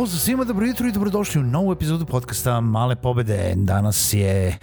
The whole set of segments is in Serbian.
Pozdrav svima, dobro jutro i dobrodošli u novu epizodu podcasta Male pobede. Danas je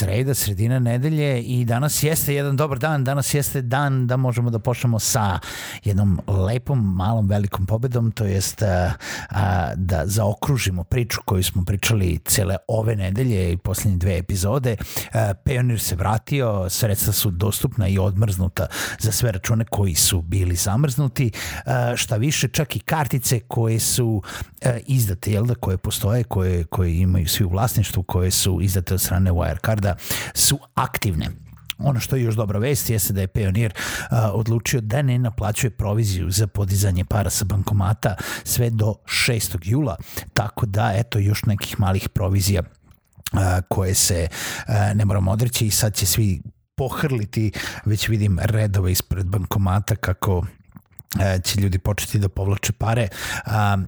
sreda, sredina nedelje i danas jeste jedan dobar dan, danas jeste dan da možemo da počnemo sa jednom lepom, malom, velikom pobedom, to jest a, a, da zaokružimo priču koju smo pričali cele ove nedelje i poslednje dve epizode. A, Pionir se vratio, sredstva su dostupna i odmrznuta za sve račune koji su bili zamrznuti, a, šta više čak i kartice koje su a, izdate, jel da, koje postoje, koje, koje imaju svi u vlasništvu, koje su izdate od strane Wirecard Wirecarda su aktivne. Ono što je još dobra vest jeste da je Pionir uh, odlučio da ne naplaćuje proviziju za podizanje para sa bankomata sve do 6. jula, tako da eto još nekih malih provizija uh, koje se uh, ne moramo odreći i sad će svi pohrliti, već vidim redove ispred bankomata kako će ljudi početi da povlače pare.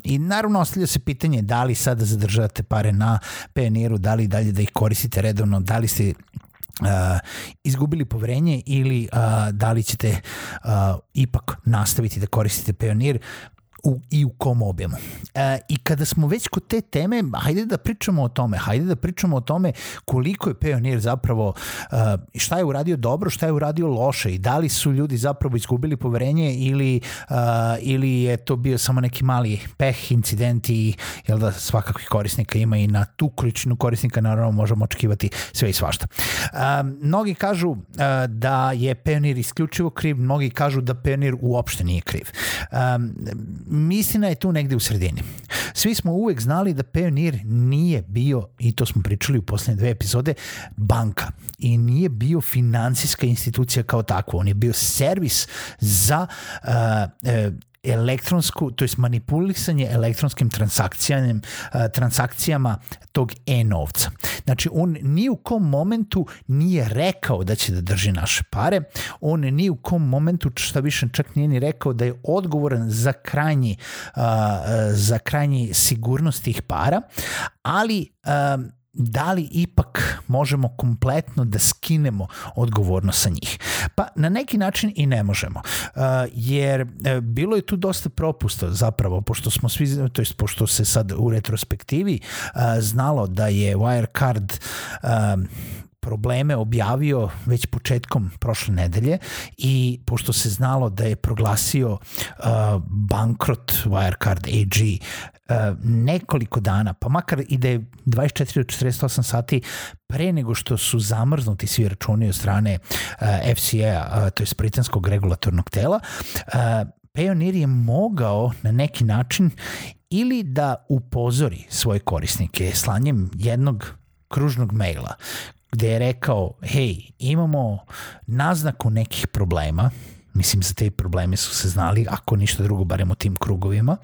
I naravno ostavlja se pitanje da li sada zadržavate pare na Payoneeru, da li dalje da ih koristite redovno, da li ste Uh, izgubili poverenje ili uh, da li ćete ipak nastaviti da koristite Payoneer u, i u kom objemu. E, I kada smo već kod te teme, hajde da pričamo o tome, hajde da pričamo o tome koliko je Pionir zapravo, uh, šta je uradio dobro, šta je uradio loše i da li su ljudi zapravo izgubili poverenje ili, uh, ili je to bio samo neki mali peh, incident i jel da svakakvih korisnika ima i na tu količinu korisnika naravno možemo očekivati sve i svašta. Uh, mnogi kažu uh, da je Pionir isključivo kriv, mnogi kažu da Pionir uopšte nije kriv. Um, Misina je tu negde u sredini. Svi smo uvek znali da Payoneer nije bio, i to smo pričali u poslednje dve epizode, banka i nije bio financijska institucija kao takva. On je bio servis za uh, uh, elektronsku, to je manipulisanje elektronskim transakcijama, transakcijama tog e-novca. Znači, on ni u kom momentu nije rekao da će da drži naše pare, on ni u kom momentu, šta više čak nije ni rekao da je odgovoran za krajnji, za krajnji sigurnost tih para, ali da li ipak možemo kompletno da skinemo odgovornost sa njih? Pa na neki način i ne možemo, uh, jer uh, bilo je tu dosta propusta zapravo, pošto smo svi, to jest pošto se sad u retrospektivi uh, znalo da je Wirecard probleme objavio već početkom prošle nedelje i pošto se znalo da je proglasio uh, bankrot Wirecard AG uh, nekoliko dana, pa makar i da je 24 do 48 sati pre nego što su zamrznuti svi računi od strane uh, FCA, uh, to je britanskog regulatornog tela, uh, Payoneer je mogao na neki način ili da upozori svoje korisnike slanjem jednog kružnog maila gde je rekao, hej, imamo naznaku nekih problema, mislim za te probleme su se znali, ako ništa drugo, barem u tim krugovima,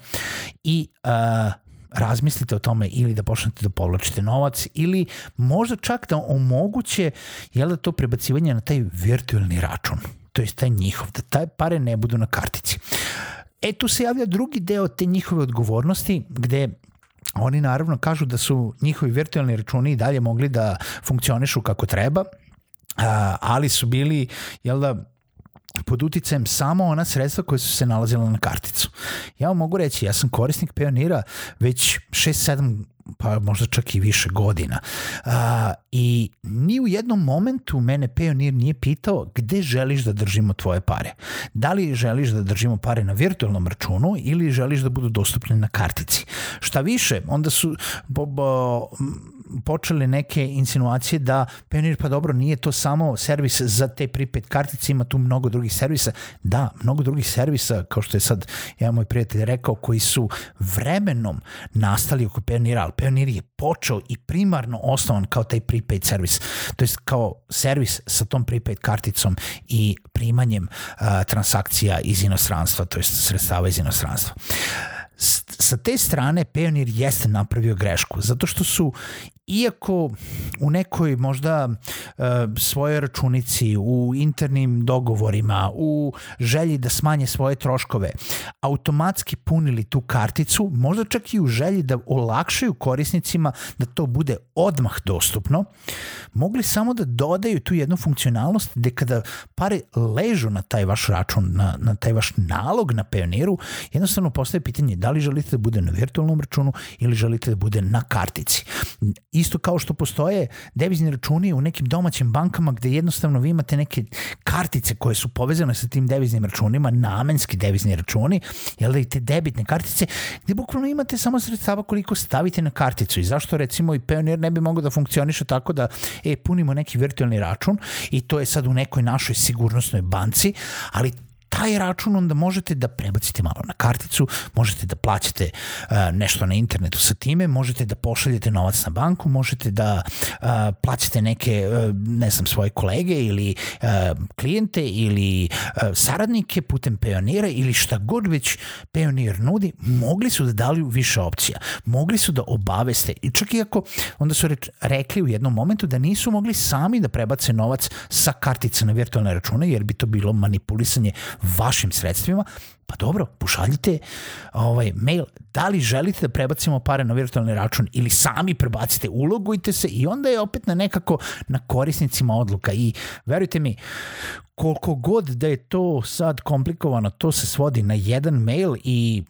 i uh, razmislite o tome ili da počnete da povlačite novac ili možda čak da omoguće jel da to prebacivanje na taj virtualni račun, to je taj njihov, da taj pare ne budu na kartici. E tu se javlja drugi deo te njihove odgovornosti gde Oni naravno kažu da su njihovi virtualni računi i dalje mogli da funkcionišu kako treba, ali su bili, jel da, pod uticajem samo ona sredstva koje su se nalazila na karticu. Ja vam mogu reći, ja sam korisnik Pionira već 6-7 pa možda čak i više godina. A, I ni u jednom momentu mene Payoneer nije pitao gde želiš da držimo tvoje pare. Da li želiš da držimo pare na virtualnom računu ili želiš da budu dostupne na kartici. Šta više, onda su bo, bo, počele neke insinuacije da Payoneer, pa dobro, nije to samo servis za te prepaid kartice, ima tu mnogo drugih servisa. Da, mnogo drugih servisa, kao što je sad jedan moj prijatelj rekao, koji su vremenom nastali oko Payoneera, ali Payoneer je počeo i primarno osnovan kao taj prepaid servis, to je kao servis sa tom prepaid karticom i primanjem uh, transakcija iz inostranstva, to je sredstava iz inostranstva sa te strane Payoneer jeste napravio grešku, zato što su iako u nekoj možda uh, svojoj računici, u internim dogovorima, u želji da smanje svoje troškove, automatski punili tu karticu, možda čak i u želji da olakšaju korisnicima da to bude odmah dostupno, mogli samo da dodaju tu jednu funkcionalnost gde kada pare ležu na taj vaš račun, na, na taj vaš nalog na Payoneeru, jednostavno postaje pitanje da li želite da bude na virtualnom računu ili želite da bude na kartici isto kao što postoje devizni računi u nekim domaćim bankama gde jednostavno vi imate neke kartice koje su povezane sa tim deviznim računima, namenski devizni računi, jel da i te debitne kartice, gde bukvalno imate samo sredstava koliko stavite na karticu. I zašto recimo i Payoneer ne bi mogao da funkcioniše tako da e, punimo neki virtualni račun i to je sad u nekoj našoj sigurnosnoj banci, ali taj račun onda možete da prebacite malo na karticu, možete da plaćate uh, nešto na internetu sa time, možete da pošaljete novac na banku, možete da uh, plaćate neke, uh, ne znam, svoje kolege ili klijente ili saradnike putem Payoneera ili šta god već Payoneer nudi, mogli su da dali više opcija. Mogli su da obaveste i čak i ako onda su rekli u jednom momentu da nisu mogli sami da prebace novac sa kartice na virtualne račune jer bi to bilo manipulisanje vašim sredstvima, pa dobro, pošaljite ovaj mail da li želite da prebacimo pare na virtualni račun ili sami prebacite, ulogujte se i onda je opet na nekako na korisnicima odluka i verujte mi, koliko god da je to sad komplikovano, to se svodi na jedan mail i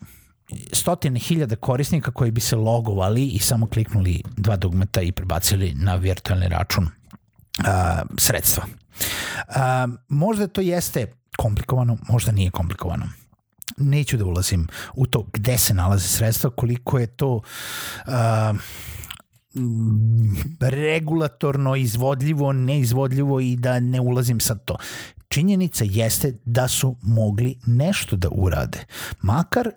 stotine hiljada korisnika koji bi se logovali i samo kliknuli dva dugmeta i prebacili na virtualni račun uh, sredstva. Uh, možda to jeste komplikovano, možda nije komplikovano. Neću da ulazim u to gde se nalaze sredstva, koliko je to uh, regulatorno, izvodljivo, neizvodljivo i da ne ulazim sad to. Činjenica jeste da su mogli nešto da urade. Makar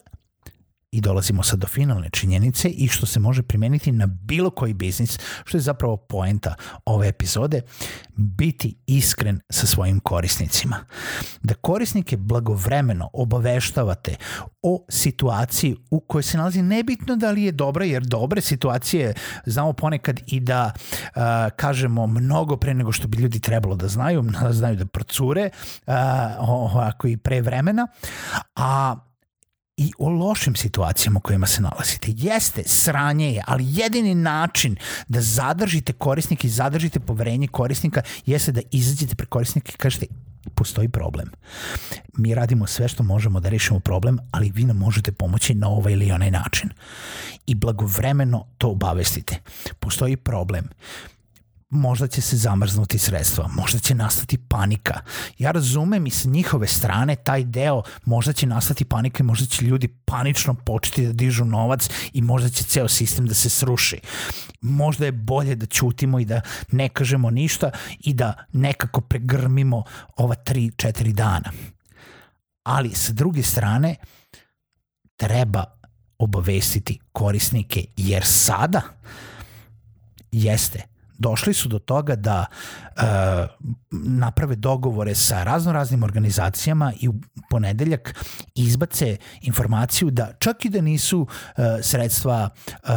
I dolazimo sad do finalne činjenice i što se može primeniti na bilo koji biznis, što je zapravo poenta ove epizode, biti iskren sa svojim korisnicima. Da korisnike blagovremeno obaveštavate o situaciji u kojoj se nalazi nebitno da li je dobra, jer dobre situacije znamo ponekad i da uh, kažemo mnogo pre nego što bi ljudi trebalo da znaju, znaju da procure uh, ovako i pre vremena, a i o lošim situacijama u kojima se nalazite. Jeste, sranje je, ali jedini način da zadržite korisnika i zadržite poverenje korisnika jeste da izađete pre korisnika i kažete postoji problem. Mi radimo sve što možemo da rešimo problem, ali vi nam možete pomoći na ovaj ili onaj način. I blagovremeno to obavestite. Postoji problem možda će se zamrznuti sredstva, možda će nastati panika. Ja razumem i sa njihove strane taj deo, možda će nastati panika i možda će ljudi panično početi da dižu novac i možda će ceo sistem da se sruši. Možda je bolje da ćutimo i da ne kažemo ništa i da nekako pregrmimo ova 3-4 dana. Ali sa druge strane treba obavestiti korisnike jer sada jeste došli su do toga da uh, naprave dogovore sa raznoraznim organizacijama i u ponedeljak izbace informaciju da čak i da nisu uh, sredstva uh,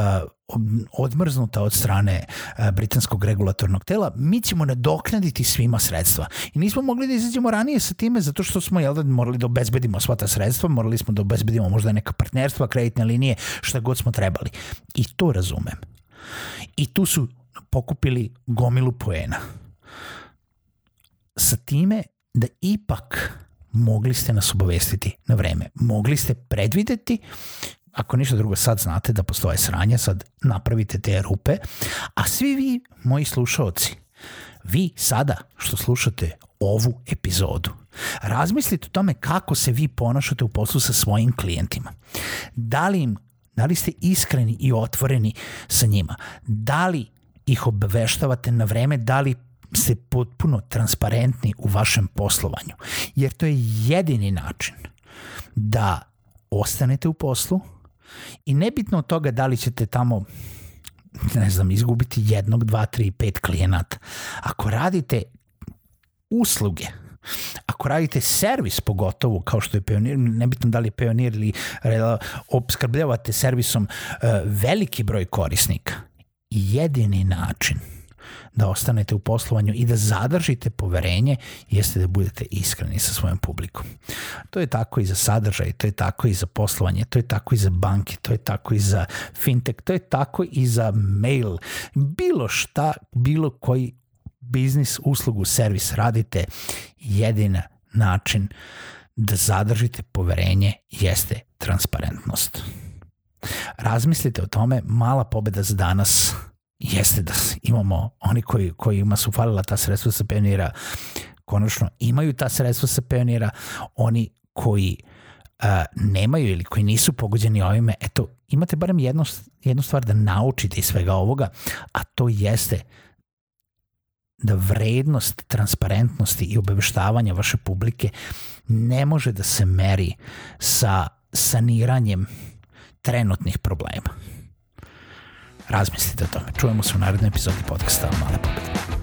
odmrznuta od strane britanskog regulatornog tela, mi ćemo nadoknaditi svima sredstva. I nismo mogli da izađemo ranije sa time zato što smo jel da, morali da obezbedimo sva ta sredstva, morali smo da obezbedimo možda neka partnerstva, kreditne linije, šta god smo trebali. I to razumem. I tu su pokupili gomilu poena. Sa time da ipak mogli ste nas obavestiti na vreme. Mogli ste predvideti ako ništa drugo sad znate da postoje sranja, sad napravite te rupe, a svi vi, moji slušaoci, vi sada što slušate ovu epizodu, razmislite o tome kako se vi ponašate u poslu sa svojim klijentima. Da li im Da li ste iskreni i otvoreni sa njima? Da li ih obaveštavate na vreme da li ste potpuno transparentni u vašem poslovanju. Jer to je jedini način da ostanete u poslu i nebitno od toga da li ćete tamo ne znam, izgubiti jednog, dva, tri, pet klijenata. Ako radite usluge, ako radite servis pogotovo, kao što je Pionir, nebitno da li je Pionir ili obskrbljavate servisom uh, veliki broj korisnika, jedini način da ostanete u poslovanju i da zadržite poverenje jeste da budete iskreni sa svojom publikom. To je tako i za sadržaj, to je tako i za poslovanje, to je tako i za banke, to je tako i za fintech, to je tako i za mail. Bilo šta, bilo koji biznis, uslugu, servis radite, jedina način da zadržite poverenje jeste transparentnost. Razmislite o tome, mala pobeda za danas jeste da imamo oni koji, kojima su falila ta sredstva sa pionira, konačno imaju ta sredstva sa pionira, oni koji uh, nemaju ili koji nisu pogođeni ovime, eto, imate barem jednu, jednu stvar da naučite iz svega ovoga, a to jeste da vrednost transparentnosti i obaveštavanja vaše publike ne može da se meri sa saniranjem trenutnih problema. Razmislite o tome. Čujemo se u narednoj epizodi podcasta Male pobede.